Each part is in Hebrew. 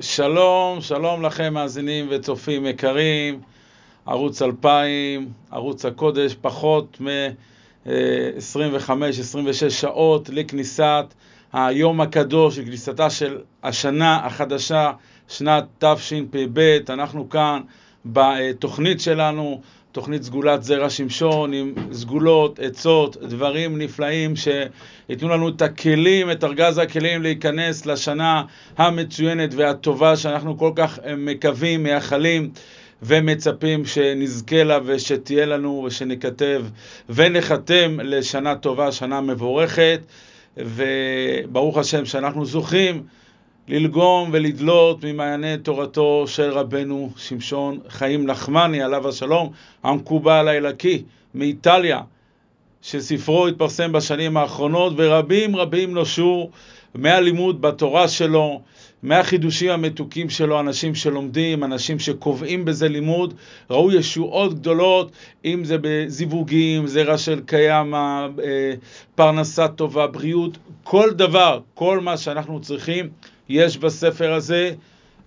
שלום, שלום לכם מאזינים וצופים יקרים, ערוץ 2000, ערוץ הקודש, פחות מ-25-26 שעות לכניסת היום הקדוש, לכניסתה של השנה החדשה, שנת תשפ"ב. אנחנו כאן בתוכנית שלנו, תוכנית סגולת זרע שמשון, עם סגולות, עצות, דברים נפלאים שייתנו לנו את הכלים, את ארגז הכלים להיכנס לשנה המצוינת והטובה שאנחנו כל כך מקווים, מייחלים ומצפים שנזכה לה ושתהיה לנו ושנכתב ונחתם לשנה טובה, שנה מבורכת, וברוך השם שאנחנו זוכים ללגום ולדלות ממעייני תורתו של רבנו שמשון חיים נחמני, עליו השלום, המקובל האלוקי מאיטליה, שספרו התפרסם בשנים האחרונות, ורבים רבים נושעו מהלימוד בתורה שלו, מהחידושים המתוקים שלו, אנשים שלומדים, אנשים שקובעים בזה לימוד, ראו ישועות גדולות, אם זה בזיווגים, זרע של קיימא, אה, פרנסה טובה, בריאות, כל דבר, כל מה שאנחנו צריכים. יש בספר הזה,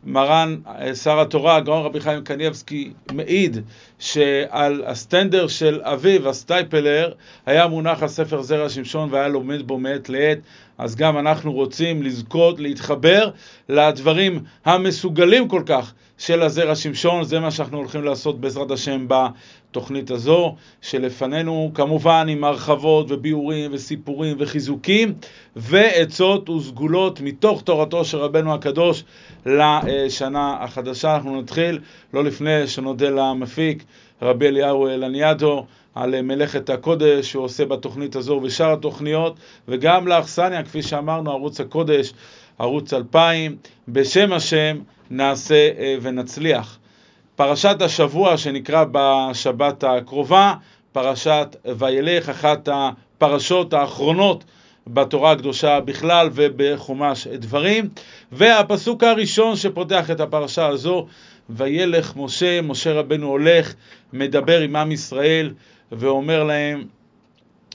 מרן שר התורה, הגאון רבי חיים קניבסקי, מעיד שעל הסטנדר של אביו, הסטייפלר, היה מונח הספר זרע שמשון והיה לומד בו מעת לעת. אז גם אנחנו רוצים לזכות, להתחבר לדברים המסוגלים כל כך של הזרע שמשון. זה מה שאנחנו הולכים לעשות בעזרת השם בתוכנית הזו, שלפנינו כמובן עם הרחבות וביאורים וסיפורים וחיזוקים ועצות וסגולות מתוך תורתו של רבנו הקדוש לשנה החדשה. אנחנו נתחיל, לא לפני שנודה למפיק, רבי אליהו לניאדו, על מלאכת הקודש שהוא עושה בתוכנית הזו ובשאר התוכניות, וגם לאכסניה, כפי שאמרנו, ערוץ הקודש, ערוץ 2000, בשם השם נעשה ונצליח. פרשת השבוע שנקרא בשבת הקרובה, פרשת וילך, אחת הפרשות האחרונות בתורה הקדושה בכלל ובחומש דברים. והפסוק הראשון שפותח את הפרשה הזו, וילך משה, משה רבנו הולך, מדבר עם עם ישראל ואומר להם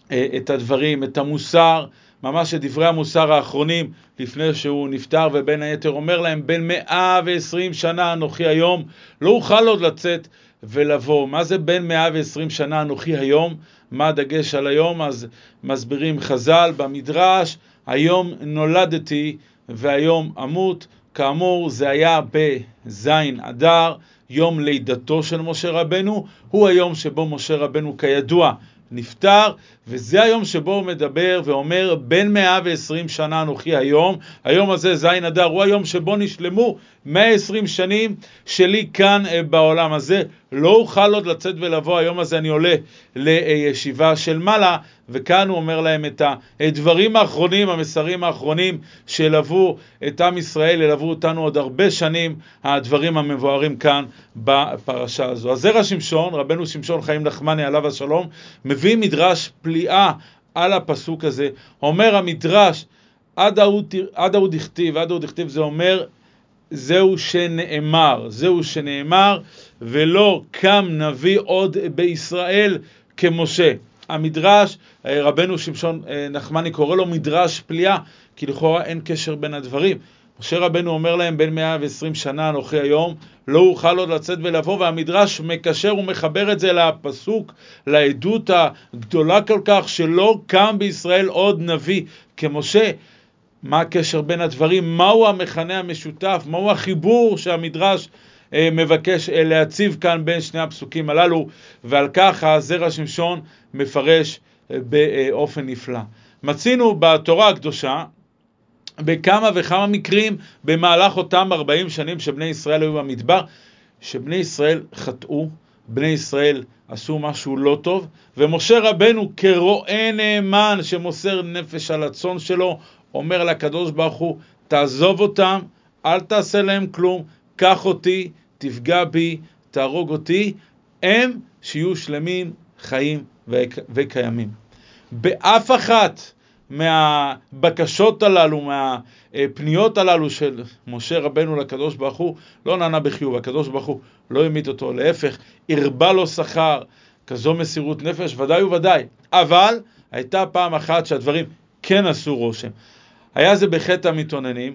את הדברים, את המוסר, ממש את דברי המוסר האחרונים לפני שהוא נפטר, ובין היתר אומר להם, בין 120 שנה אנוכי היום, לא אוכל עוד לצאת ולבוא. מה זה בין 120 שנה אנוכי היום? מה הדגש על היום? אז מסבירים חז"ל במדרש, היום נולדתי והיום אמות. כאמור, זה היה בזין אדר, יום לידתו של משה רבנו, הוא היום שבו משה רבנו כידוע נפטר, וזה היום שבו הוא מדבר ואומר, בין 120 שנה אנוכי היום, היום הזה, זין אדר, הוא היום שבו נשלמו 120 שנים שלי כאן בעולם הזה. לא אוכל עוד לצאת ולבוא, היום הזה אני עולה לישיבה של מעלה, וכאן הוא אומר להם את הדברים האחרונים, המסרים האחרונים שילוו את עם ישראל, ילוו אותנו עוד הרבה שנים, הדברים המבוארים כאן בפרשה הזו. אז זרע שמשון, רבנו שמשון חיים נחמני עליו השלום, מביא מדרש פליאה על הפסוק הזה. אומר המדרש, עד ההוא דכתיב, עד ההוא דכתיב זה אומר, זהו שנאמר, זהו שנאמר, ולא קם נביא עוד בישראל כמשה. המדרש, רבנו שמשון נחמני קורא לו מדרש פליאה, כי לכאורה אין קשר בין הדברים. משה רבנו אומר להם, בין 120 שנה אנוכי היום, לא אוכל עוד לצאת ולבוא, והמדרש מקשר ומחבר את זה לפסוק, לעדות הגדולה כל כך, שלא קם בישראל עוד נביא כמשה. מה הקשר בין הדברים? מהו המכנה המשותף? מהו החיבור שהמדרש מבקש להציב כאן בין שני הפסוקים הללו? ועל כך הזרע שמשון מפרש באופן נפלא. מצינו בתורה הקדושה, בכמה וכמה מקרים במהלך אותם 40 שנים שבני ישראל היו במדבר, שבני ישראל חטאו, בני ישראל עשו משהו לא טוב, ומשה רבנו כרועה נאמן שמוסר נפש על הצאן שלו, אומר לקדוש ברוך הוא, תעזוב אותם, אל תעשה להם כלום, קח אותי, תפגע בי, תהרוג אותי, הם שיהיו שלמים, חיים וקיימים. באף אחת מהבקשות הללו, מהפניות הללו של משה רבנו לקדוש ברוך הוא, לא נענה בחיוב, הקדוש ברוך הוא לא המית אותו, להפך, הרבה לו שכר, כזו מסירות נפש, ודאי וודאי. אבל הייתה פעם אחת שהדברים כן עשו רושם. היה זה בחטא המתאוננים,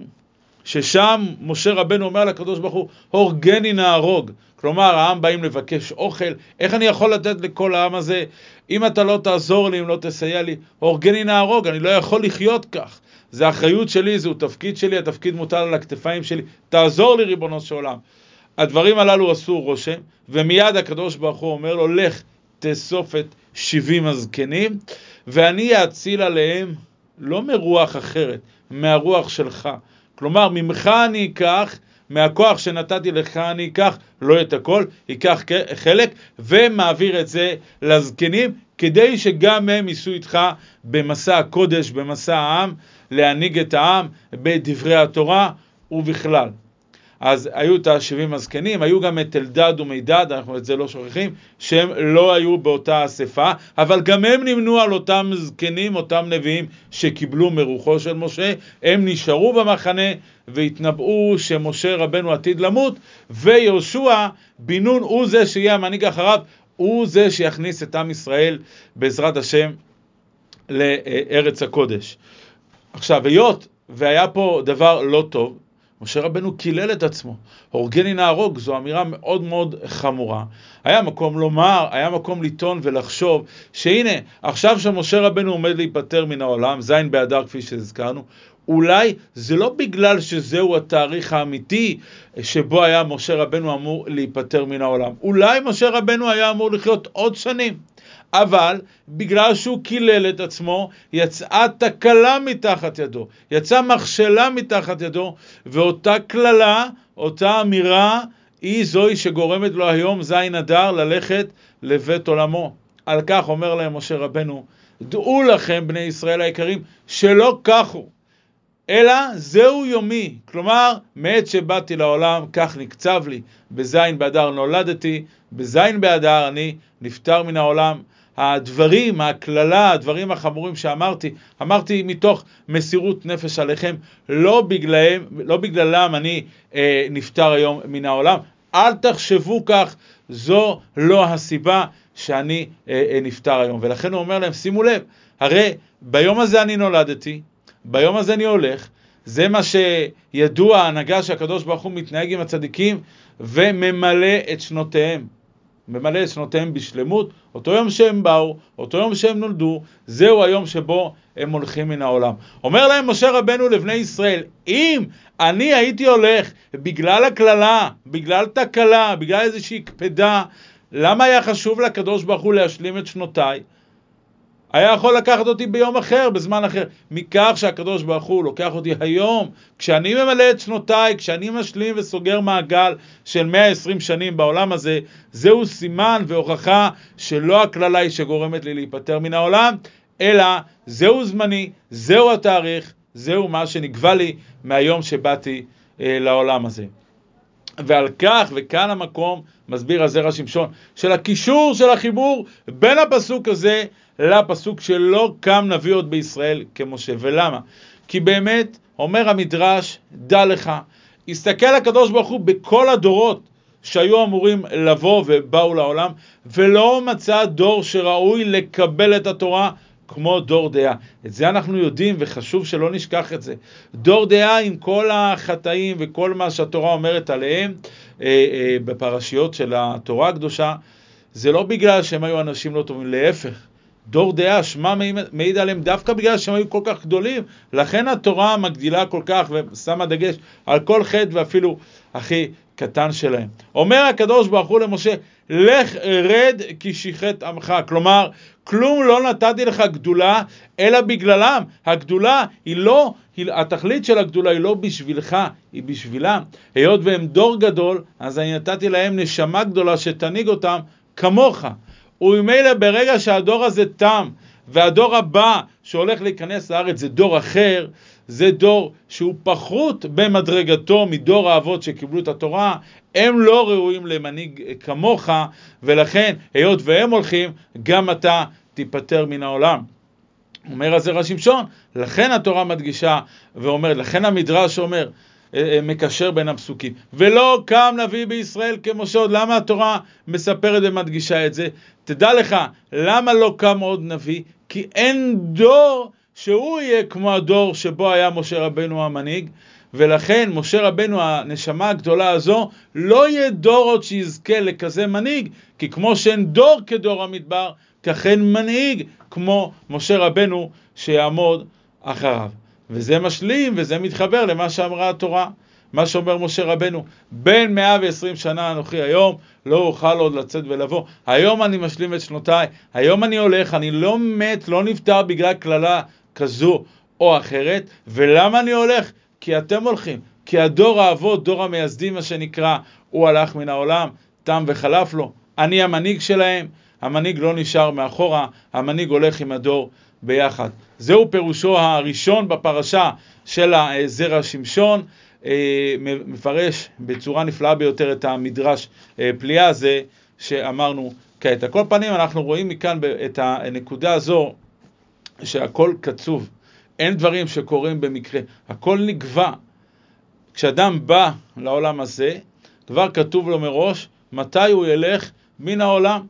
ששם משה רבנו אומר לקדוש ברוך הוא, הורגני נהרוג. כלומר, העם באים לבקש אוכל, איך אני יכול לתת לכל העם הזה? אם אתה לא תעזור לי, אם לא תסייע לי, הורגני נהרוג, אני לא יכול לחיות כך. זה אחריות שלי, זהו תפקיד שלי, התפקיד מוטל על הכתפיים שלי, תעזור לי ריבונו של עולם. הדברים הללו עשו רושם, ומיד הקדוש ברוך הוא אומר לו, לך תאסוף את שבעים הזקנים, ואני אציל עליהם לא מרוח אחרת, מהרוח שלך. כלומר, ממך אני אקח, מהכוח שנתתי לך אני אקח, לא את הכל, אקח חלק, ומעביר את זה לזקנים, כדי שגם הם ייסעו איתך במסע הקודש, במסע העם, להנהיג את העם בדברי התורה ובכלל. אז היו את השבעים הזקנים, היו גם את אלדד ומידד, אנחנו את זה לא שוכחים, שהם לא היו באותה אספה, אבל גם הם נמנו על אותם זקנים, אותם נביאים שקיבלו מרוחו של משה, הם נשארו במחנה והתנבאו שמשה רבנו עתיד למות, ויהושע בן נון הוא זה שיהיה המנהיג אחריו, הוא זה שיכניס את עם ישראל בעזרת השם לארץ הקודש. עכשיו, היות והיה פה דבר לא טוב, משה רבנו קילל את עצמו. הורגני נהרוג, זו אמירה מאוד מאוד חמורה. היה מקום לומר, היה מקום לטעון ולחשוב שהנה, עכשיו שמשה רבנו עומד להיפטר מן העולם, ז' באדר כפי שהזכרנו, אולי זה לא בגלל שזהו התאריך האמיתי שבו היה משה רבנו אמור להיפטר מן העולם. אולי משה רבנו היה אמור לחיות עוד שנים. אבל בגלל שהוא קילל את עצמו, יצאה תקלה מתחת ידו, יצאה מכשלה מתחת ידו, ואותה קללה, אותה אמירה, היא זוהי שגורמת לו היום זין אדר ללכת לבית עולמו. על כך אומר להם משה רבנו, דעו לכם, בני ישראל היקרים, שלא כך הוא, אלא זהו יומי. כלומר, מעת שבאתי לעולם, כך נקצב לי. בזין באדר נולדתי, בזין באדר אני נפטר מן העולם. הדברים, הקללה, הדברים החמורים שאמרתי, אמרתי מתוך מסירות נפש עליכם, לא, בגללם, לא בגללם אני אה, נפטר היום מן העולם. אל תחשבו כך, זו לא הסיבה שאני אה, אה, נפטר היום. ולכן הוא אומר להם, שימו לב, הרי ביום הזה אני נולדתי, ביום הזה אני הולך, זה מה שידוע ההנהגה שהקדוש ברוך הוא מתנהג עם הצדיקים וממלא את שנותיהם. ממלא את שנותיהם בשלמות, אותו יום שהם באו, אותו יום שהם נולדו, זהו היום שבו הם הולכים מן העולם. אומר להם משה רבנו לבני ישראל, אם אני הייתי הולך בגלל הקללה, בגלל תקלה, בגלל איזושהי קפדה, למה היה חשוב לקדוש ברוך הוא להשלים את שנותיי? היה יכול לקחת אותי ביום אחר, בזמן אחר. מכך שהקדוש ברוך הוא לוקח אותי היום, כשאני ממלא את שנותיי, כשאני משלים וסוגר מעגל של 120 שנים בעולם הזה, זהו סימן והוכחה שלא הקללה היא שגורמת לי להיפטר מן העולם, אלא זהו זמני, זהו התאריך, זהו מה שנקבע לי מהיום שבאתי אה, לעולם הזה. ועל כך, וכאן המקום, מסביר הזרע שמשון, של הקישור, של החיבור בין הפסוק הזה לפסוק שלא קם נביא עוד בישראל כמשה. ולמה? כי באמת, אומר המדרש, דע לך, הסתכל הקדוש ברוך הוא בכל הדורות שהיו אמורים לבוא ובאו לעולם, ולא מצא דור שראוי לקבל את התורה כמו דור דעה. את זה אנחנו יודעים וחשוב שלא נשכח את זה. דור דעה עם כל החטאים וכל מה שהתורה אומרת עליהם אה, אה, בפרשיות של התורה הקדושה, זה לא בגלל שהם היו אנשים לא טובים, להפך. דור דעה, שמה מעיד עליהם דווקא בגלל שהם היו כל כך גדולים. לכן התורה מגדילה כל כך ושמה דגש על כל חטא ואפילו הכי קטן שלהם. אומר הקדוש ברוך הוא למשה, לך רד כי שיחת עמך. כלומר, כלום לא נתתי לך גדולה, אלא בגללם. הגדולה היא לא, התכלית של הגדולה היא לא בשבילך, היא בשבילם. היות והם דור גדול, אז אני נתתי להם נשמה גדולה שתנהיג אותם כמוך. וממילא ברגע שהדור הזה תם, והדור הבא שהולך להיכנס לארץ זה דור אחר, זה דור שהוא פחות במדרגתו מדור האבות שקיבלו את התורה, הם לא ראויים למנהיג כמוך, ולכן, היות והם הולכים, גם אתה תיפטר מן העולם. אומר הזרע שמשון, לכן התורה מדגישה ואומרת, לכן המדרש אומר, אה, אה, מקשר בין הפסוקים. ולא קם נביא בישראל כמשה. למה התורה מספרת ומדגישה את זה? תדע לך, למה לא קם עוד נביא? כי אין דור שהוא יהיה כמו הדור שבו היה משה רבנו המנהיג, ולכן משה רבנו, הנשמה הגדולה הזו, לא יהיה דור עוד שיזכה לכזה מנהיג, כי כמו שאין דור כדור המדבר, כך אין מנהיג כמו משה רבנו שיעמוד אחריו. וזה משלים וזה מתחבר למה שאמרה התורה. מה שאומר משה רבנו, בין 120 שנה אנוכי היום, לא אוכל עוד לצאת ולבוא. היום אני משלים את שנותיי, היום אני הולך, אני לא מת, לא נפטר בגלל קללה כזו או אחרת. ולמה אני הולך? כי אתם הולכים. כי הדור האבות, דור המייסדים מה שנקרא, הוא הלך מן העולם, תם וחלף לו. אני המנהיג שלהם, המנהיג לא נשאר מאחורה, המנהיג הולך עם הדור ביחד. זהו פירושו הראשון בפרשה של זרע שמשון. אה, מפרש בצורה נפלאה ביותר את המדרש אה, פליאה הזה שאמרנו כעת. על כל פנים אנחנו רואים מכאן את הנקודה הזו שהכל קצוב, אין דברים שקורים במקרה, הכל נגבה. כשאדם בא לעולם הזה, כבר כתוב לו מראש מתי הוא ילך מן העולם.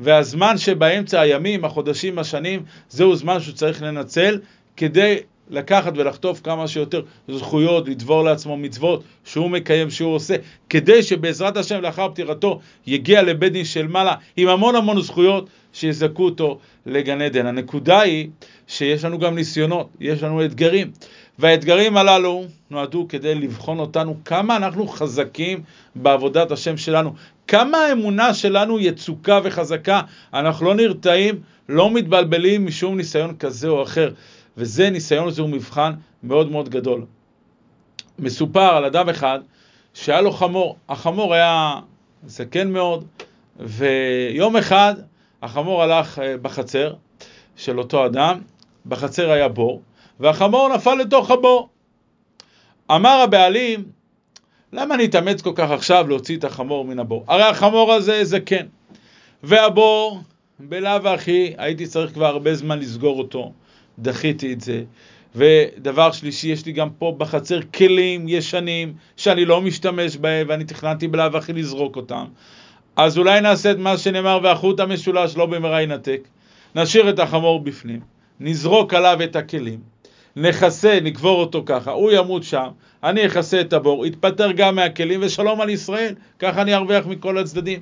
והזמן שבאמצע הימים, החודשים, השנים, זהו זמן שהוא צריך לנצל כדי לקחת ולחטוף כמה שיותר זכויות, לדבור לעצמו מצוות שהוא מקיים, שהוא עושה, כדי שבעזרת השם לאחר פטירתו יגיע לבית דין של מעלה עם המון המון זכויות שיזכו אותו לגן עדן. הנקודה היא שיש לנו גם ניסיונות, יש לנו אתגרים, והאתגרים הללו נועדו כדי לבחון אותנו כמה אנחנו חזקים בעבודת השם שלנו, כמה האמונה שלנו יצוקה וחזקה, אנחנו לא נרתעים, לא מתבלבלים משום ניסיון כזה או אחר. וזה ניסיון לזה הוא מבחן מאוד מאוד גדול. מסופר על אדם אחד שהיה לו חמור, החמור היה זקן מאוד, ויום אחד החמור הלך אה, בחצר של אותו אדם, בחצר היה בור, והחמור נפל לתוך הבור. אמר הבעלים, למה אני אתאמץ כל כך עכשיו להוציא את החמור מן הבור? הרי החמור הזה זקן, והבור, בלאו הכי, הייתי צריך כבר הרבה זמן לסגור אותו. דחיתי את זה. ודבר שלישי, יש לי גם פה בחצר כלים ישנים שאני לא משתמש בהם ואני תכננתי בלאו הכי לזרוק אותם. אז אולי נעשה את מה שנאמר והחוט המשולש לא במהרה ינתק. נשאיר את החמור בפנים, נזרוק עליו את הכלים, נכסה, נקבור אותו ככה, הוא ימות שם, אני אכסה את הבור, יתפטר גם מהכלים ושלום על ישראל, ככה אני ארוויח מכל הצדדים.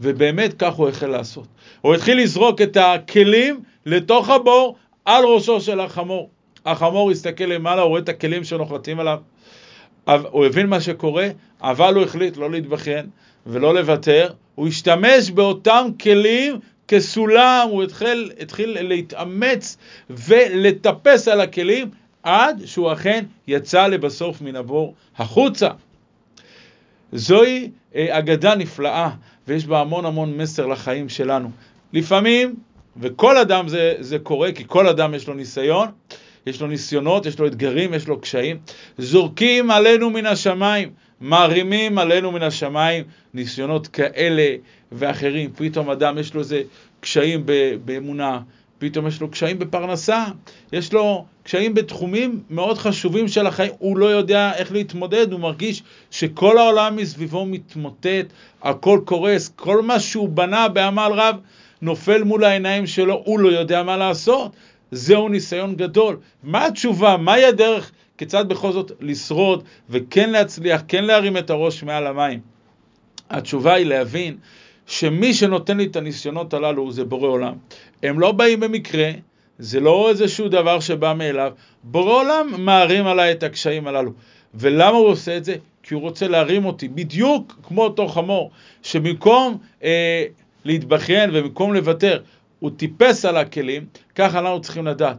ובאמת כך הוא החל לעשות. הוא התחיל לזרוק את הכלים לתוך הבור על ראשו של החמור. החמור הסתכל למעלה, הוא רואה את הכלים שנוחתים עליו. הוא הבין מה שקורה, אבל הוא החליט לא להתבכיין ולא לוותר. הוא השתמש באותם כלים כסולם, הוא התחיל, התחיל להתאמץ ולטפס על הכלים עד שהוא אכן יצא לבסוף מן הבור החוצה. זוהי אה, אגדה נפלאה, ויש בה המון המון מסר לחיים שלנו. לפעמים וכל אדם זה, זה קורה, כי כל אדם יש לו ניסיון, יש לו ניסיונות, יש לו אתגרים, יש לו קשיים. זורקים עלינו מן השמיים, מערימים עלינו מן השמיים ניסיונות כאלה ואחרים. פתאום אדם יש לו איזה קשיים באמונה, פתאום יש לו קשיים בפרנסה, יש לו קשיים בתחומים מאוד חשובים של החיים, הוא לא יודע איך להתמודד, הוא מרגיש שכל העולם מסביבו מתמוטט, הכל קורס, כל מה שהוא בנה בעמל רב נופל מול העיניים שלו, הוא לא יודע מה לעשות. זהו ניסיון גדול. מה התשובה? מהי הדרך? כיצד בכל זאת לשרוד וכן להצליח, כן להרים את הראש מעל המים? התשובה היא להבין שמי שנותן לי את הניסיונות הללו זה בורא עולם. הם לא באים במקרה, זה לא איזשהו דבר שבא מאליו. בורא עולם מערים עליי את הקשיים הללו. ולמה הוא עושה את זה? כי הוא רוצה להרים אותי, בדיוק כמו אותו חמור, שבמקום אה, להתבכיין ובמקום לוותר, הוא טיפס על הכלים, ככה אנחנו צריכים לדעת.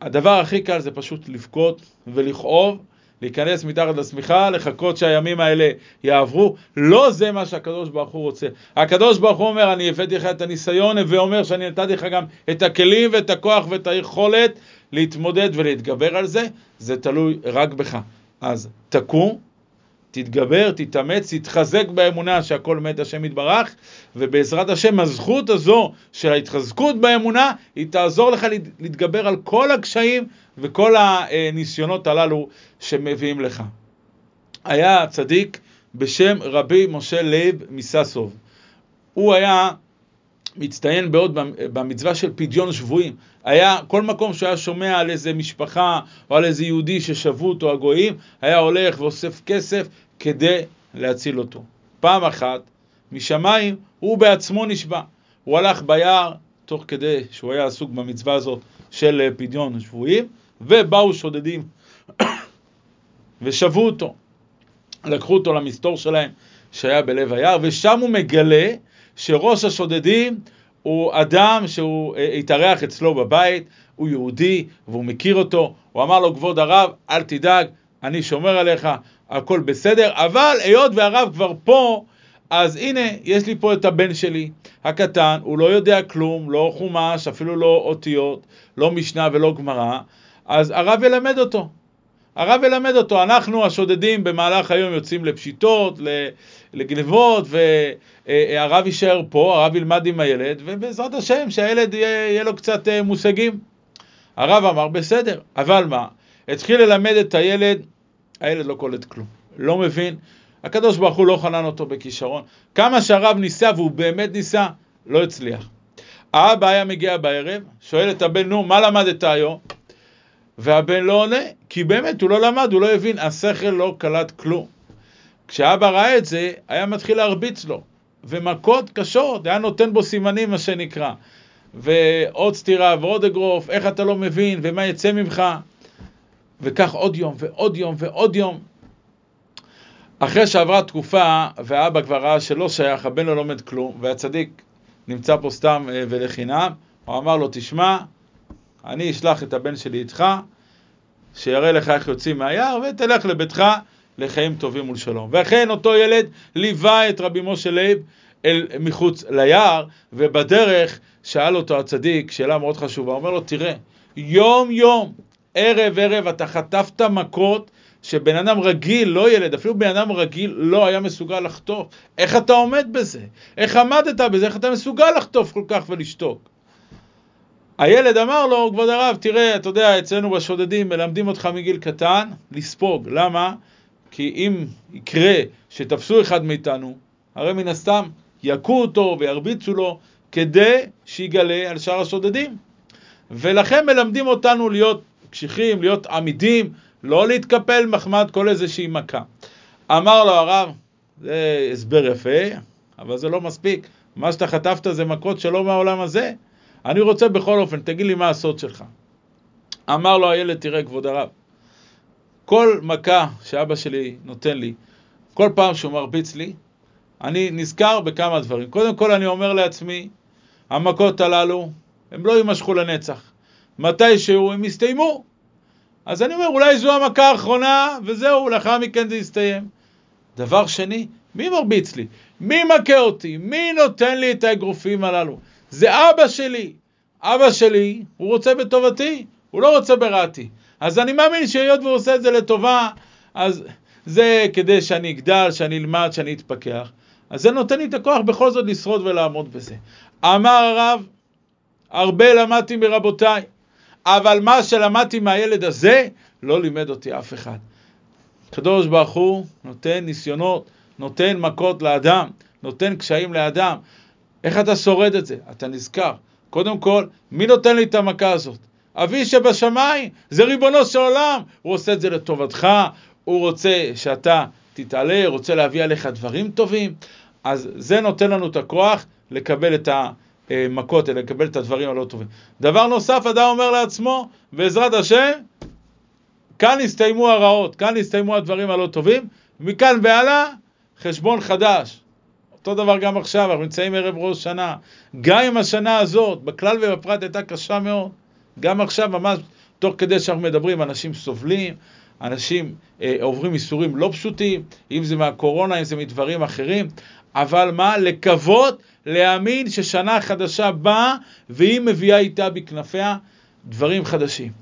הדבר הכי קל זה פשוט לבכות ולכאוב, להיכנס מתחת לשמיכה, לחכות שהימים האלה יעברו. לא זה מה שהקדוש ברוך הוא רוצה. הקדוש ברוך הוא אומר, אני הבאתי לך את הניסיון, ואומר שאני נתתי לך גם את הכלים ואת הכוח ואת היכולת להתמודד ולהתגבר על זה. זה תלוי רק בך. אז תקום, תתגבר, תתאמץ, תתחזק באמונה שהכל מת השם יתברך, ובעזרת השם הזכות הזו של ההתחזקות באמונה, היא תעזור לך להתגבר על כל הקשיים וכל הניסיונות הללו שמביאים לך. היה צדיק בשם רבי משה לייב מססוב. הוא היה מצטיין מאוד במצווה של פדיון שבויים. היה, כל מקום שהוא היה שומע על איזה משפחה או על איזה יהודי ששבו אותו הגויים, היה הולך ואוסף כסף כדי להציל אותו. פעם אחת, משמיים, הוא בעצמו נשבה. הוא הלך ביער, תוך כדי שהוא היה עסוק במצווה הזאת של פדיון שבויים, ובאו שודדים ושבו אותו. לקחו אותו למסתור שלהם שהיה בלב היער, ושם הוא מגלה שראש השודדים הוא אדם שהוא אה, התארח אצלו בבית, הוא יהודי והוא מכיר אותו, הוא אמר לו, כבוד הרב, אל תדאג, אני שומר עליך, הכל בסדר, אבל היות והרב כבר פה, אז הנה, יש לי פה את הבן שלי, הקטן, הוא לא יודע כלום, לא חומש, אפילו לא אותיות, לא משנה ולא גמרא, אז הרב ילמד אותו. הרב ילמד אותו. אנחנו השודדים במהלך היום יוצאים לפשיטות, לגנבות, והרב יישאר פה, הרב ילמד עם הילד, ובעזרת השם שהילד יהיה, יהיה לו קצת אה, מושגים. הרב אמר, בסדר, אבל מה? התחיל ללמד את הילד, הילד לא קולט כלום, לא מבין. הקדוש ברוך הוא לא חנן אותו בכישרון. כמה שהרב ניסה, והוא באמת ניסה, לא הצליח. האבא היה מגיע בערב, שואל את הבן, נו, מה למדת היום? והבן לא עונה, כי באמת הוא לא למד, הוא לא הבין, השכל לא קלט כלום. כשאבא ראה את זה, היה מתחיל להרביץ לו, ומכות קשות, היה נותן בו סימנים, מה שנקרא. ועוד סטירה ועוד אגרוף, איך אתה לא מבין, ומה יצא ממך? וכך עוד יום ועוד יום ועוד יום. אחרי שעברה תקופה, ואבא כבר ראה שלא שייך, הבן לא לומד כלום, והצדיק נמצא פה סתם אה, ולחינם, הוא אמר לו, תשמע, אני אשלח את הבן שלי איתך, שיראה לך איך יוצאים מהיער, ותלך לביתך לחיים טובים ולשלום. ואכן אותו ילד ליווה את רבי משה לייב אל מחוץ ליער, ובדרך שאל אותו הצדיק שאלה מאוד חשובה, אומר לו, תראה, יום יום, ערב ערב, אתה חטפת מכות שבן אדם רגיל, לא ילד, אפילו בן אדם רגיל לא היה מסוגל לחטוף. איך אתה עומד בזה? איך עמדת בזה? איך אתה מסוגל לחטוף כל כך ולשתוק? הילד אמר לו, כבוד הרב, תראה, אתה יודע, אצלנו בשודדים מלמדים אותך מגיל קטן לספוג. למה? כי אם יקרה שתפסו אחד מאיתנו, הרי מן הסתם יכו אותו וירביצו לו כדי שיגלה על שאר השודדים. ולכן מלמדים אותנו להיות קשיחים, להיות עמידים, לא להתקפל מחמד כל איזושהי מכה. אמר לו הרב, זה הסבר יפה, אבל זה לא מספיק. מה שאתה חטפת זה מכות שלא מהעולם הזה. אני רוצה בכל אופן, תגיד לי מה הסוד שלך. אמר לו הילד, תראה כבוד הרב, כל מכה שאבא שלי נותן לי, כל פעם שהוא מרביץ לי, אני נזכר בכמה דברים. קודם כל אני אומר לעצמי, המכות הללו, הם לא יימשכו לנצח. מתי שהוא הם יסתיימו. אז אני אומר, אולי זו המכה האחרונה, וזהו, לאחר מכן זה יסתיים. דבר שני, מי מרביץ לי? מי מכה אותי? מי נותן לי את האגרופים הללו? זה אבא שלי. אבא שלי, הוא רוצה בטובתי, הוא לא רוצה ברעתי. אז אני מאמין שהיות והוא עושה את זה לטובה, אז זה כדי שאני אגדל, שאני אלמד, שאני אתפכח. אז זה נותן לי את הכוח בכל זאת לשרוד ולעמוד בזה. אמר הרב, הרבה למדתי מרבותיי, אבל מה שלמדתי מהילד הזה, לא לימד אותי אף אחד. הקדוש ברוך הוא נותן ניסיונות, נותן מכות לאדם, נותן קשיים לאדם. איך אתה שורד את זה? אתה נזכר. קודם כל, מי נותן לי את המכה הזאת? אבי שבשמיים, זה ריבונו של עולם. הוא עושה את זה לטובתך, הוא רוצה שאתה תתעלה, רוצה להביא עליך דברים טובים. אז זה נותן לנו את הכוח לקבל את המכות, לקבל את הדברים הלא טובים. דבר נוסף, אדם אומר לעצמו, בעזרת השם, כאן הסתיימו הרעות, כאן הסתיימו הדברים הלא טובים, מכאן והלאה, חשבון חדש. אותו דבר גם עכשיו, אנחנו נמצאים ערב ראש שנה. גם אם השנה הזאת, בכלל ובפרט הייתה קשה מאוד, גם עכשיו ממש תוך כדי שאנחנו מדברים, אנשים סובלים, אנשים אה, עוברים איסורים לא פשוטים, אם זה מהקורונה, אם זה מדברים אחרים, אבל מה? לקוות, להאמין ששנה חדשה באה והיא מביאה איתה בכנפיה דברים חדשים,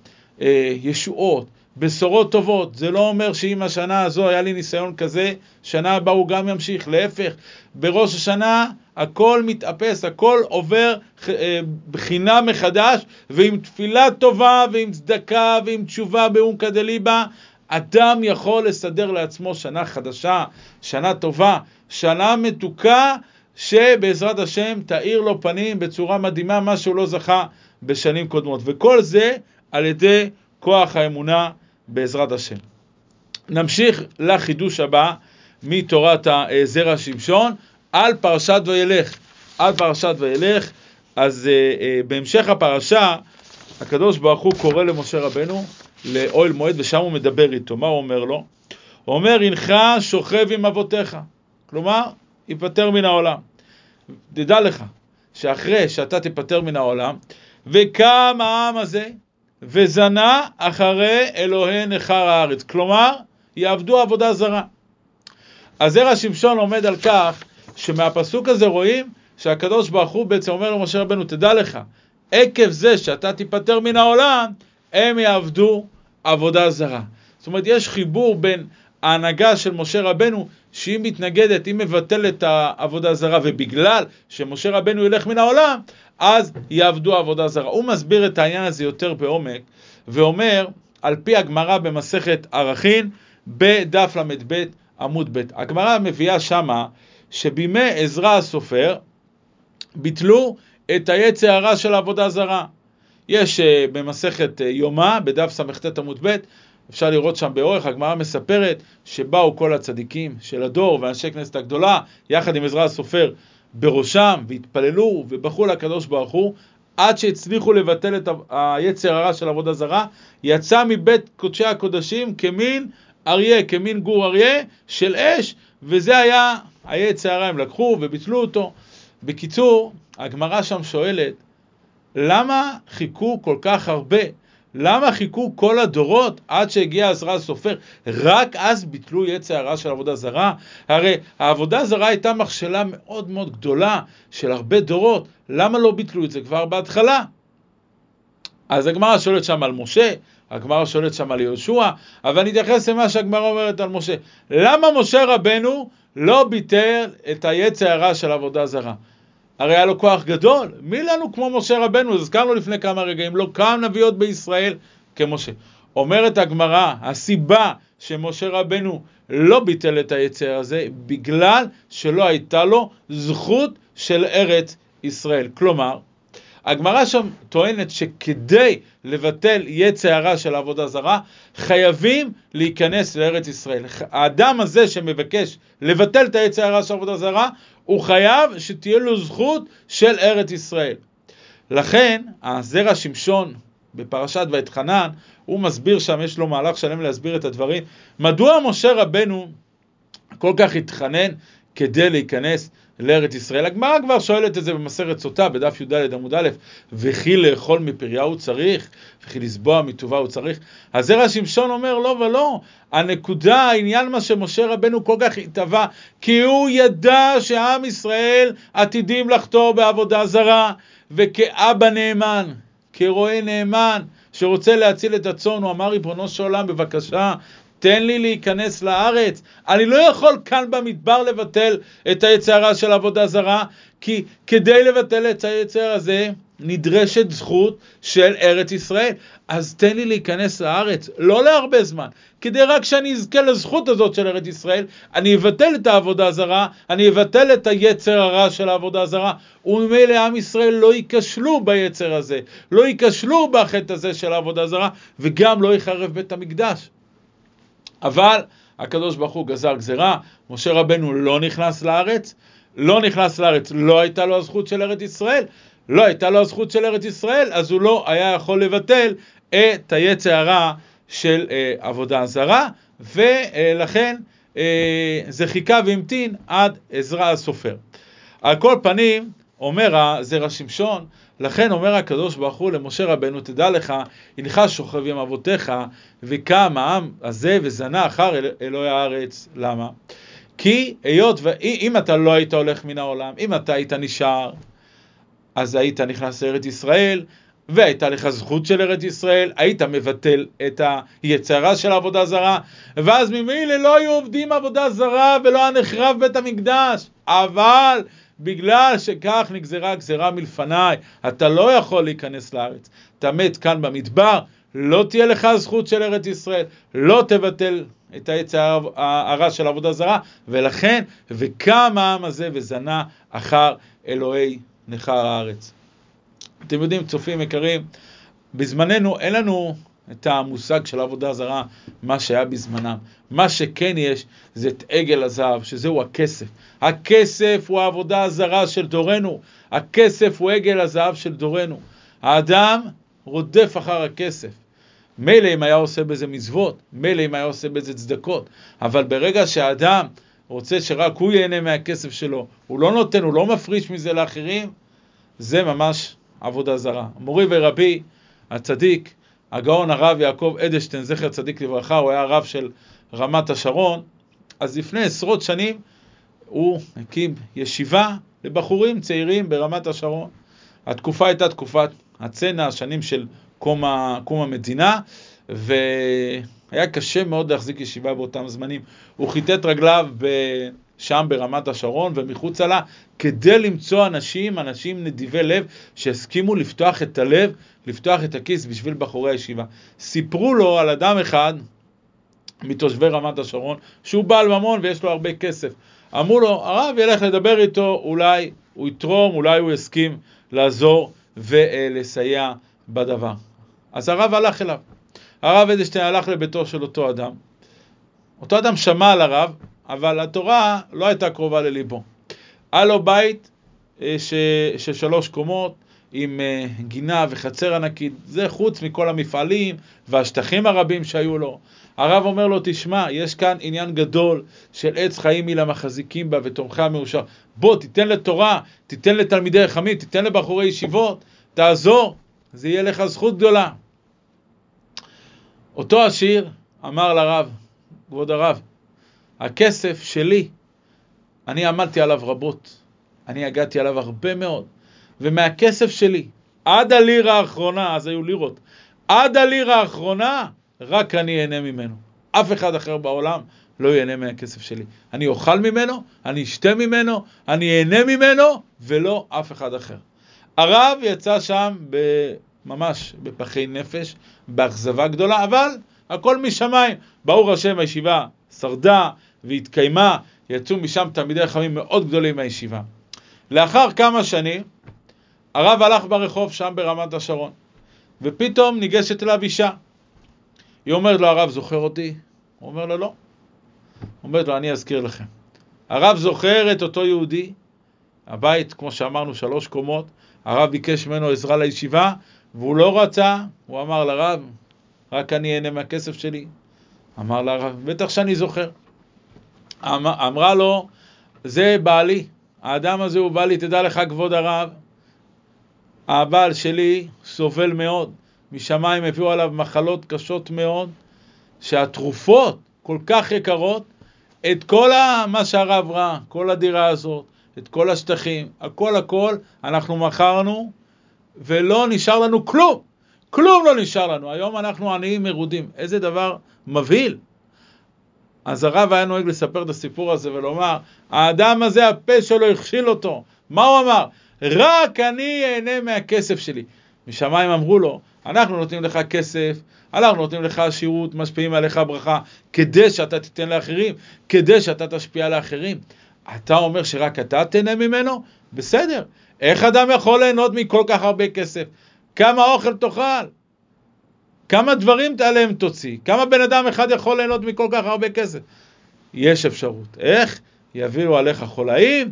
אה, ישועות, בשורות טובות. זה לא אומר שאם השנה הזו היה לי ניסיון כזה, שנה הבאה הוא גם ימשיך. להפך, בראש השנה הכל מתאפס, הכל עובר אה, בחינה מחדש, ועם תפילה טובה, ועם צדקה, ועם תשובה באומקא דליבה, אדם יכול לסדר לעצמו שנה חדשה, שנה טובה, שנה מתוקה, שבעזרת השם תאיר לו פנים בצורה מדהימה, מה שהוא לא זכה בשנים קודמות. וכל זה על ידי כוח האמונה בעזרת השם. נמשיך לחידוש הבא מתורת הזרע שמשון על פרשת וילך. על פרשת וילך, אז uh, uh, בהמשך הפרשה, הקדוש ברוך הוא קורא למשה רבנו לאוהל מועד ושם הוא מדבר איתו. מה הוא אומר לו? הוא אומר, הנך שוכב עם אבותיך. כלומר, ייפטר מן העולם. תדע לך, שאחרי שאתה תיפטר מן העולם, וקם העם הזה, וזנה אחרי אלוהי נכר הארץ. כלומר, יעבדו עבודה זרה. אז זרע שמשון עומד על כך שמהפסוק הזה רואים שהקדוש ברוך הוא בעצם אומר למשה רבנו, תדע לך, עקב זה שאתה תיפטר מן העולם, הם יעבדו עבודה זרה. זאת אומרת, יש חיבור בין ההנהגה של משה רבנו, שהיא מתנגדת, היא מבטלת את העבודה זרה, ובגלל שמשה רבנו ילך מן העולם, אז יעבדו עבודה זרה. הוא מסביר את העניין הזה יותר בעומק, ואומר, על פי הגמרא במסכת ערכין, בדף ל"ב עמוד ב'. הגמרא מביאה שמה שבימי עזרא הסופר ביטלו את היצע הרע של העבודה זרה. יש uh, במסכת uh, יומא, בדף סט עמוד ב', אפשר לראות שם באורך, הגמרא מספרת שבאו כל הצדיקים של הדור ואנשי כנסת הגדולה, יחד עם עזרא הסופר בראשם, והתפללו ובכו לקדוש ברוך הוא, עד שהצליחו לבטל את היצר הרע של עבודה זרה, יצא מבית קודשי הקודשים כמין אריה, כמין גור אריה של אש, וזה היה היצר הרע, הם לקחו וביטלו אותו. בקיצור, הגמרא שם שואלת, למה חיכו כל כך הרבה? למה חיכו כל הדורות עד שהגיע עזרא הסופר? רק אז ביטלו יצע הרע של עבודה זרה? הרי העבודה זרה הייתה מכשלה מאוד מאוד גדולה של הרבה דורות, למה לא ביטלו את זה כבר בהתחלה? אז הגמרא שואלת שם על משה, הגמרא שואלת שם על יהושע, אבל אני אתייחס למה שהגמרא אומרת על משה. למה משה רבנו לא ביטל את היצע הרע של עבודה זרה? הרי היה לו כוח גדול. מי לנו כמו משה רבנו? הזכרנו לפני כמה רגעים, לא קם נביאות בישראל כמשה. אומרת הגמרא, הסיבה שמשה רבנו לא ביטל את היצר הזה, בגלל שלא הייתה לו זכות של ארץ ישראל. כלומר, הגמרא שם טוענת שכדי לבטל יצר הרע של עבודה זרה, חייבים להיכנס לארץ ישראל. האדם הזה שמבקש לבטל את היצר הרע של עבודה זרה, הוא חייב שתהיה לו זכות של ארץ ישראל. לכן, הזרע שמשון בפרשת ואתחנן, הוא מסביר שם, יש לו מהלך שלם להסביר את הדברים. מדוע משה רבנו כל כך התחנן כדי להיכנס לארץ ישראל. הגמרא כבר שואלת את זה במסכת סוטה, בדף י"ד עמוד א', וכי לאכול מפריה הוא צריך, וכי לסבוע מטובה הוא צריך. אז זרע שמשון אומר לא ולא. הנקודה, העניין מה שמשה רבנו כל כך התאווה, כי הוא ידע שעם ישראל עתידים לחתור בעבודה זרה, וכאבא נאמן, כרועה נאמן, שרוצה להציל את הצאן, הוא אמר, ריבונו של עולם, בבקשה, תן לי להיכנס לארץ. אני לא יכול כאן במדבר לבטל את היצר הרע של עבודה זרה, כי כדי לבטל את היצר הזה, נדרשת זכות של ארץ ישראל. אז תן לי להיכנס לארץ, לא להרבה זמן, כדי רק שאני אזכה לזכות הזאת של ארץ ישראל, אני אבטל את העבודה הזרה, אני אבטל את היצר הרע של העבודה הזרה, וממילא עם ישראל לא ייכשלו ביצר הזה, לא ייכשלו בחטא הזה של העבודה הזרה, וגם לא יחרב בית המקדש. אבל הקדוש ברוך הוא גזר גזרה, משה רבנו לא נכנס לארץ, לא נכנס לארץ, לא הייתה לו הזכות של ארץ ישראל, לא הייתה לו הזכות של ארץ ישראל, אז הוא לא היה יכול לבטל את היצע הרע של אה, עבודה זרה, ולכן אה, זה חיכה והמתין עד עזרא הסופר. על כל פנים, אומר הזרע שמשון, לכן אומר הקדוש ברוך הוא למשה רבנו, תדע לך, הנך שוכב עם אבותיך, וקם העם הזה וזנה אחר אל, אלוהי הארץ. למה? כי היות ואם אתה לא היית הולך מן העולם, אם אתה היית נשאר, אז היית נכנס לארץ ישראל, והייתה לך זכות של ארץ ישראל, היית מבטל את היצרה של העבודה זרה, ואז ממילא לא היו עובדים עבודה זרה ולא היה נחרב בית המקדש. אבל בגלל שכך נגזרה גזרה מלפניי, אתה לא יכול להיכנס לארץ. אתה מת כאן במדבר, לא תהיה לך זכות של ארץ ישראל, לא תבטל את העץ הרע של עבודה זרה, ולכן, וקם העם הזה וזנה אחר אלוהי נכר הארץ. אתם יודעים, צופים יקרים, בזמננו אין לנו את המושג של עבודה זרה, מה שהיה בזמנם. מה שכן יש, זה את עגל הזהב, שזהו הכסף. הכסף הוא העבודה הזרה של דורנו. הכסף הוא עגל הזהב של דורנו. האדם רודף אחר הכסף. מילא אם היה עושה בזה מצוות, מילא אם היה עושה בזה צדקות, אבל ברגע שהאדם רוצה שרק הוא ייהנה מהכסף שלו, הוא לא נותן, הוא לא מפריש מזה לאחרים, זה ממש עבודה זרה. מורי ורבי, הצדיק, הגאון הרב יעקב אדלשטיין, זכר צדיק לברכה, הוא היה הרב של רמת השרון, אז לפני עשרות שנים הוא הקים ישיבה לבחורים צעירים ברמת השרון. התקופה הייתה תקופת הצנע, השנים של קום, ה, קום המדינה, והיה קשה מאוד להחזיק ישיבה באותם זמנים. הוא חיטט רגליו ב... שם ברמת השרון ומחוצה לה, כדי למצוא אנשים, אנשים נדיבי לב, שהסכימו לפתוח את הלב, לפתוח את הכיס בשביל בחורי הישיבה. סיפרו לו על אדם אחד מתושבי רמת השרון, שהוא בעל ממון ויש לו הרבה כסף. אמרו לו, הרב ילך לדבר איתו, אולי הוא יתרום, אולי הוא יסכים לעזור ולסייע בדבר. אז הרב הלך אליו. הרב אדלשטיין הלך לביתו של אותו אדם. אותו אדם שמע על הרב, אבל התורה לא הייתה קרובה לליבו. היה לו בית אה, של שלוש קומות, עם אה, גינה וחצר ענקית, זה חוץ מכל המפעלים והשטחים הרבים שהיו לו. הרב אומר לו, תשמע, יש כאן עניין גדול של עץ חיים היא למחזיקים בה ותומכי המאושר. בוא, תיתן לתורה, תיתן לתלמידי רחמים, תיתן לבחורי ישיבות, תעזור, זה יהיה לך זכות גדולה. אותו עשיר אמר לרב, כבוד הרב, הכסף שלי, אני עמדתי עליו רבות, אני הגעתי עליו הרבה מאוד, ומהכסף שלי, עד הלירה האחרונה, אז היו לירות, עד הלירה האחרונה, רק אני אהנה ממנו. אף אחד אחר בעולם לא ייהנה מהכסף שלי. אני אוכל ממנו, אני אשתה ממנו, אני אהנה ממנו, ולא אף אחד אחר. הרב יצא שם ממש בפחי נפש, באכזבה גדולה, אבל הכל משמיים. ברוך השם, הישיבה שרדה והתקיימה, יצאו משם תלמידי חכמים מאוד גדולים מהישיבה. לאחר כמה שנים, הרב הלך ברחוב שם ברמת השרון, ופתאום ניגשת אליו אישה. היא אומרת לו, הרב זוכר אותי? הוא אומר לו, לא. אומרת לו, אני אזכיר לכם. הרב זוכר את אותו יהודי, הבית, כמו שאמרנו, שלוש קומות, הרב ביקש ממנו עזרה לישיבה, והוא לא רצה, הוא אמר לרב, רק אני אהנה מהכסף שלי. אמר לרב, בטח שאני זוכר. אמר, אמרה לו, זה בעלי, האדם הזה הוא בעלי, תדע לך כבוד הרב, הבעל שלי סובל מאוד, משמיים הביאו עליו מחלות קשות מאוד, שהתרופות כל כך יקרות, את כל מה שהרב ראה, כל הדירה הזאת, את כל השטחים, הכל הכל, אנחנו מכרנו, ולא נשאר לנו כלום. כלום לא נשאר לנו. היום אנחנו עניים מרודים. איזה דבר מבהיל. אז הרב היה נוהג לספר את הסיפור הזה ולומר, האדם הזה, הפה שלו הכשיל אותו. מה הוא אמר? רק אני אהנה מהכסף שלי. משמיים אמרו לו, אנחנו נותנים לך כסף, אנחנו נותנים לך עשירות, משפיעים עליך ברכה, כדי שאתה תיתן לאחרים, כדי שאתה תשפיע על האחרים. אתה אומר שרק אתה תהנה ממנו? בסדר. איך אדם יכול ליהנות מכל כך הרבה כסף? כמה אוכל תאכל? כמה דברים עליהם תוציא? כמה בן אדם אחד יכול ליהנות מכל כך הרבה כסף? יש אפשרות. איך? יביאו עליך חולאים,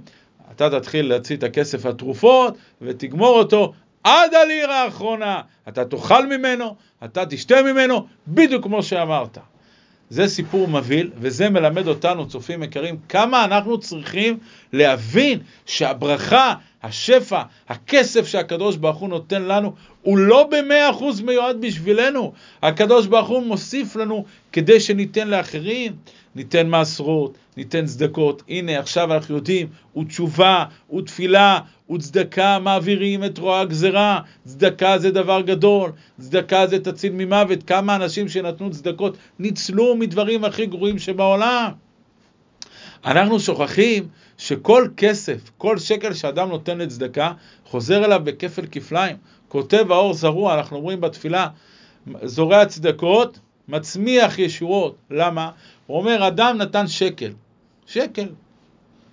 אתה תתחיל להוציא את הכסף התרופות ותגמור אותו עד הלירה האחרונה. אתה תאכל ממנו, אתה תשתה ממנו, בדיוק כמו שאמרת. זה סיפור מבהיל, וזה מלמד אותנו, צופים יקרים, כמה אנחנו צריכים להבין שהברכה, השפע, הכסף שהקדוש ברוך הוא נותן לנו, הוא לא במאה אחוז מיועד בשבילנו. הקדוש ברוך הוא מוסיף לנו כדי שניתן לאחרים. ניתן מעשרות, ניתן צדקות. הנה, עכשיו אנחנו יודעים, ותשובה, ותפילה, וצדקה מעבירים את רוע הגזרה. צדקה זה דבר גדול, צדקה זה תציל ממוות. כמה אנשים שנתנו צדקות ניצלו מדברים הכי גרועים שבעולם. אנחנו שוכחים שכל כסף, כל שקל שאדם נותן לצדקה, חוזר אליו בכפל כפליים. כותב האור זרוע, אנחנו אומרים בתפילה, זורע צדקות, מצמיח ישועות. למה? הוא אומר, אדם נתן שקל, שקל,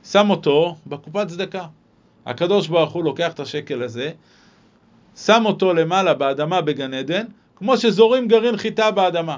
שם אותו בקופת צדקה. הקדוש ברוך הוא לוקח את השקל הזה, שם אותו למעלה באדמה בגן עדן, כמו שזורים גרעין חיטה באדמה.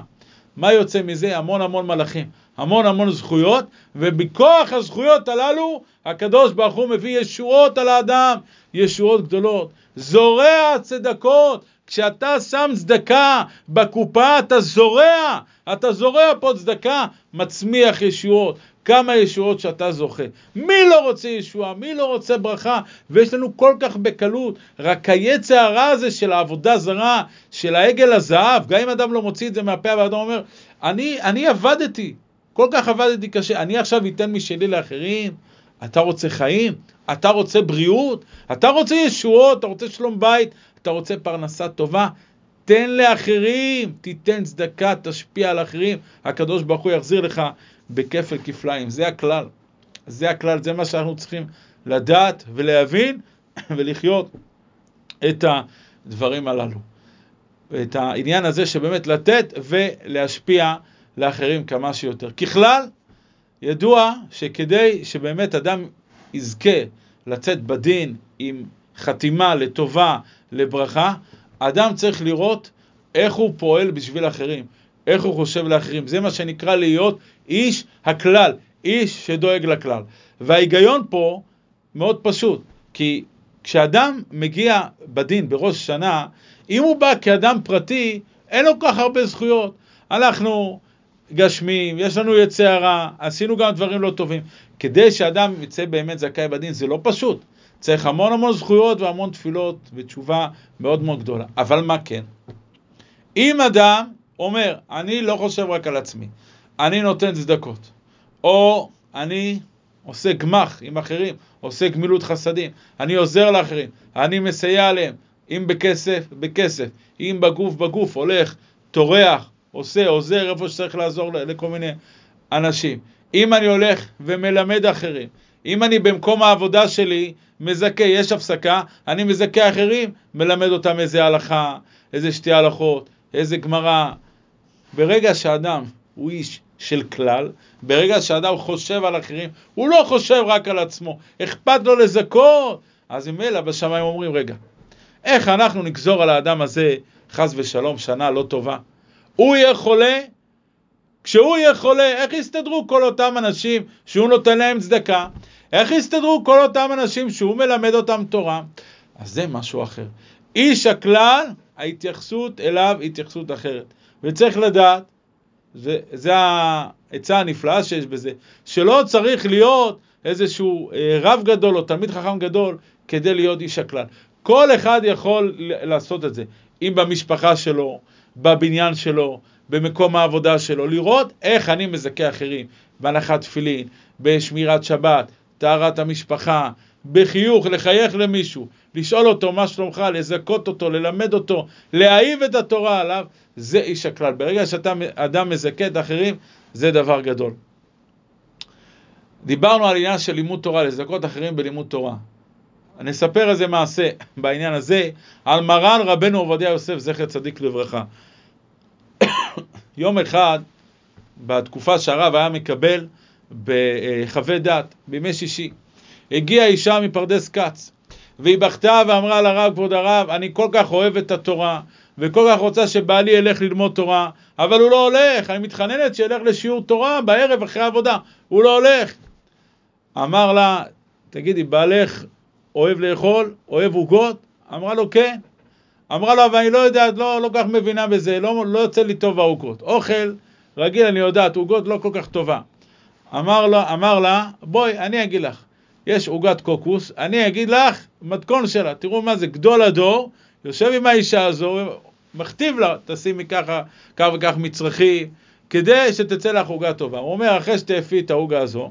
מה יוצא מזה? המון המון מלאכים, המון המון זכויות, ובכוח הזכויות הללו הקדוש ברוך הוא מביא ישועות על האדם, ישועות גדולות. זורע צדקות, כשאתה שם צדקה בקופה אתה זורע, אתה זורע פה צדקה, מצמיח ישועות. כמה ישועות שאתה זוכה. מי לא רוצה ישועה? מי לא רוצה ברכה? ויש לנו כל כך בקלות. רק היצע הרע הזה של העבודה זרה, של העגל הזהב, גם אם אדם לא מוציא את זה מהפה, והאדם אומר, אני, אני עבדתי, כל כך עבדתי קשה, אני עכשיו אתן משלי לאחרים? אתה רוצה חיים? אתה רוצה בריאות? אתה רוצה ישועות? אתה רוצה שלום בית? אתה רוצה פרנסה טובה? תן לאחרים, תיתן צדקה, תשפיע על אחרים, הקדוש ברוך הוא יחזיר לך בכפל כפליים. זה הכלל. זה הכלל, זה מה שאנחנו צריכים לדעת ולהבין ולחיות את הדברים הללו. את העניין הזה שבאמת לתת ולהשפיע לאחרים כמה שיותר. ככלל, ידוע שכדי שבאמת אדם יזכה לצאת בדין עם חתימה לטובה, לברכה, אדם צריך לראות איך הוא פועל בשביל אחרים, איך הוא חושב לאחרים. זה מה שנקרא להיות איש הכלל, איש שדואג לכלל. וההיגיון פה מאוד פשוט, כי כשאדם מגיע בדין בראש שנה, אם הוא בא כאדם פרטי, אין לו כל כך הרבה זכויות. אנחנו גשמים, יש לנו יצא הרע, עשינו גם דברים לא טובים. כדי שאדם יצא באמת זכאי בדין זה לא פשוט. צריך המון המון זכויות והמון תפילות ותשובה מאוד מאוד גדולה. אבל מה כן? אם אדם אומר, אני לא חושב רק על עצמי, אני נותן צדקות, או אני עושה גמח עם אחרים, עושה גמילות חסדים, אני עוזר לאחרים, אני מסייע להם, אם בכסף, בכסף, אם בגוף, בגוף, הולך, טורח, עושה, עוזר איפה שצריך לעזור לכל מיני אנשים. אם אני הולך ומלמד אחרים, אם אני במקום העבודה שלי מזכה, יש הפסקה, אני מזכה אחרים, מלמד אותם איזה הלכה, איזה שתי הלכות, איזה גמרא. ברגע שאדם הוא איש של כלל, ברגע שאדם חושב על אחרים, הוא לא חושב רק על עצמו, אכפת לו לזכות, אז ממילא בשמיים אומרים, רגע, איך אנחנו נגזור על האדם הזה, חס ושלום, שנה לא טובה? הוא יהיה חולה, כשהוא יהיה חולה, איך יסתדרו כל אותם אנשים שהוא נותן להם צדקה? איך יסתדרו כל אותם אנשים שהוא מלמד אותם תורה? אז זה משהו אחר. איש הכלל, ההתייחסות אליו היא התייחסות אחרת. וצריך לדעת, זה, זה העצה הנפלאה שיש בזה, שלא צריך להיות איזשהו אה, רב גדול או תלמיד חכם גדול כדי להיות איש הכלל. כל אחד יכול לעשות את זה, אם במשפחה שלו, בבניין שלו, במקום העבודה שלו, לראות איך אני מזכה אחרים, בהנחת תפילין, בשמירת שבת, טהרת המשפחה, בחיוך, לחייך למישהו, לשאול אותו מה שלומך, לזכות אותו, ללמד אותו, להאהיב את התורה עליו, זה איש הכלל. ברגע שאתה אדם מזכה את האחרים, זה דבר גדול. דיברנו על עניין של לימוד תורה, לזכות אחרים בלימוד תורה. אני אספר איזה מעשה בעניין הזה על מרן רבנו עובדיה יוסף, זכר צדיק לברכה. יום אחד, בתקופה שהרב היה מקבל בחווה דת, בימי שישי, הגיעה אישה מפרדס כץ, והיא בכתה ואמרה לרב, כבוד הרב, אני כל כך אוהבת את התורה, וכל כך רוצה שבעלי ילך ללמוד תורה, אבל הוא לא הולך, אני מתחננת שילך לשיעור תורה בערב אחרי העבודה, הוא לא הולך. אמר לה, תגידי, בעלך אוהב לאכול, אוהב עוגות? אמרה לו, כן. אמרה לו, אבל אני לא יודעת, לא, לא כך מבינה בזה, לא, לא יוצא לי טוב העוגות. אוכל, רגיל, אני יודעת, עוגות לא כל כך טובה. אמר, לו, אמר לה, בואי, אני אגיד לך, יש עוגת קוקוס, אני אגיד לך מתכון שלה, תראו מה זה, גדול הדור, יושב עם האישה הזו, מכתיב לה, תשימי ככה, כך וכך מצרכים, כדי שתצא לך עוגה טובה. הוא אומר, אחרי שתאפי את העוגה הזו,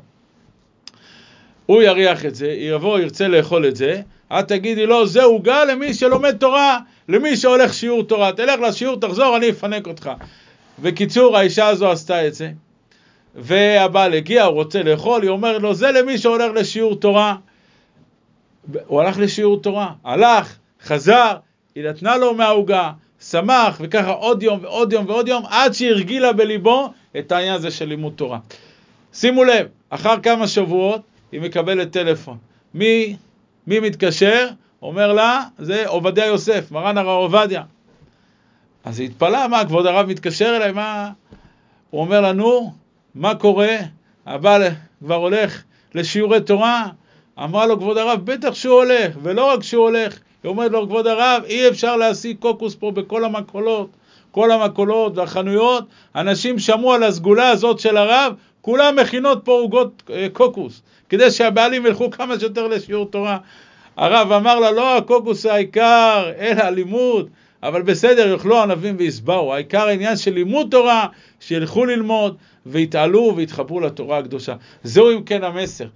הוא יריח את זה, יבוא, ירצה לאכול את זה, את תגידי לו, זה עוגה למי שלומד תורה, למי שהולך שיעור תורה. תלך לשיעור, תחזור, אני אפנק אותך. בקיצור, האישה הזו עשתה את זה, והבעל הגיע, הוא רוצה לאכול, היא אומרת לו, זה למי שהולך לשיעור תורה. הוא הלך לשיעור תורה, הלך, חזר, היא נתנה לו מהעוגה, שמח, וככה עוד יום ועוד יום ועוד יום, עד שהרגילה בליבו את העניין הזה של לימוד תורה. שימו לב, אחר כמה שבועות היא מקבלת טלפון. מי, מי מתקשר? אומר לה, זה עובדיה יוסף, מרן הרב עובדיה. אז היא התפלאה, מה, כבוד הרב מתקשר אליי, מה... הוא אומר לנו, מה קורה? הבעל כבר הולך לשיעורי תורה. אמרה לו, כבוד הרב, בטח שהוא הולך, ולא רק שהוא הולך, היא אומרת לו, כבוד הרב, אי אפשר להשיג קוקוס פה בכל המקולות, כל המקולות והחנויות, אנשים שמעו על הסגולה הזאת של הרב, כולם מכינות פה עוגות אה, קוקוס, כדי שהבעלים ילכו כמה שיותר לשיעור תורה. הרב אמר לה, לא הקוקוס העיקר, אלא הלימוד. אבל בסדר, יאכלו ענבים ויסברו. העיקר העניין של לימוד תורה, שילכו ללמוד ויתעלו ויתחברו לתורה הקדושה. זהו אם כן המסר.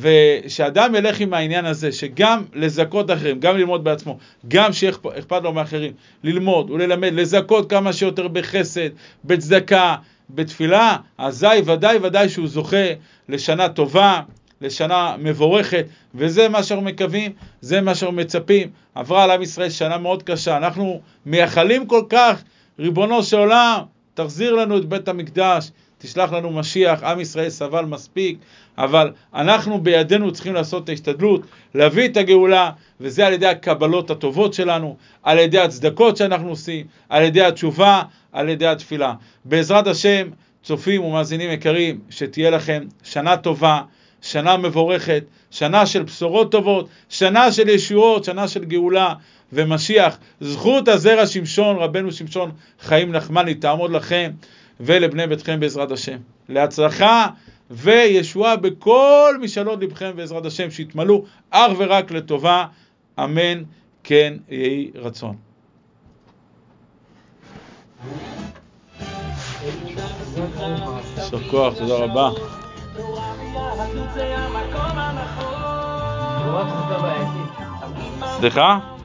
ושאדם ילך עם העניין הזה, שגם לזכות אחרים, גם ללמוד בעצמו, גם שאכפת לו מאחרים, ללמוד וללמד, לזכות כמה שיותר בחסד, בצדקה, בתפילה, אזי ודאי ודאי שהוא זוכה לשנה טובה, לשנה מבורכת, וזה מה שאנחנו מקווים, זה מה שאנחנו מצפים. עברה על עם ישראל שנה מאוד קשה, אנחנו מייחלים כל כך, ריבונו של עולם, תחזיר לנו את בית המקדש, תשלח לנו משיח, עם ישראל סבל מספיק, אבל אנחנו בידינו צריכים לעשות את ההשתדלות, להביא את הגאולה, וזה על ידי הקבלות הטובות שלנו, על ידי הצדקות שאנחנו עושים, על ידי התשובה, על ידי התפילה. בעזרת השם, צופים ומאזינים יקרים, שתהיה לכם שנה טובה, שנה מבורכת, שנה של בשורות טובות, שנה של ישועות, שנה של גאולה ומשיח. זכות הזרע שמשון, רבנו שמשון חיים נחמני, תעמוד לכם ולבני ביתכם בעזרת השם. להצלחה וישועה בכל משאלות לבכם בעזרת השם, שיתמלאו אך ורק לטובה, אמן כן יהי רצון. יישר כוח, תודה רבה. סליחה?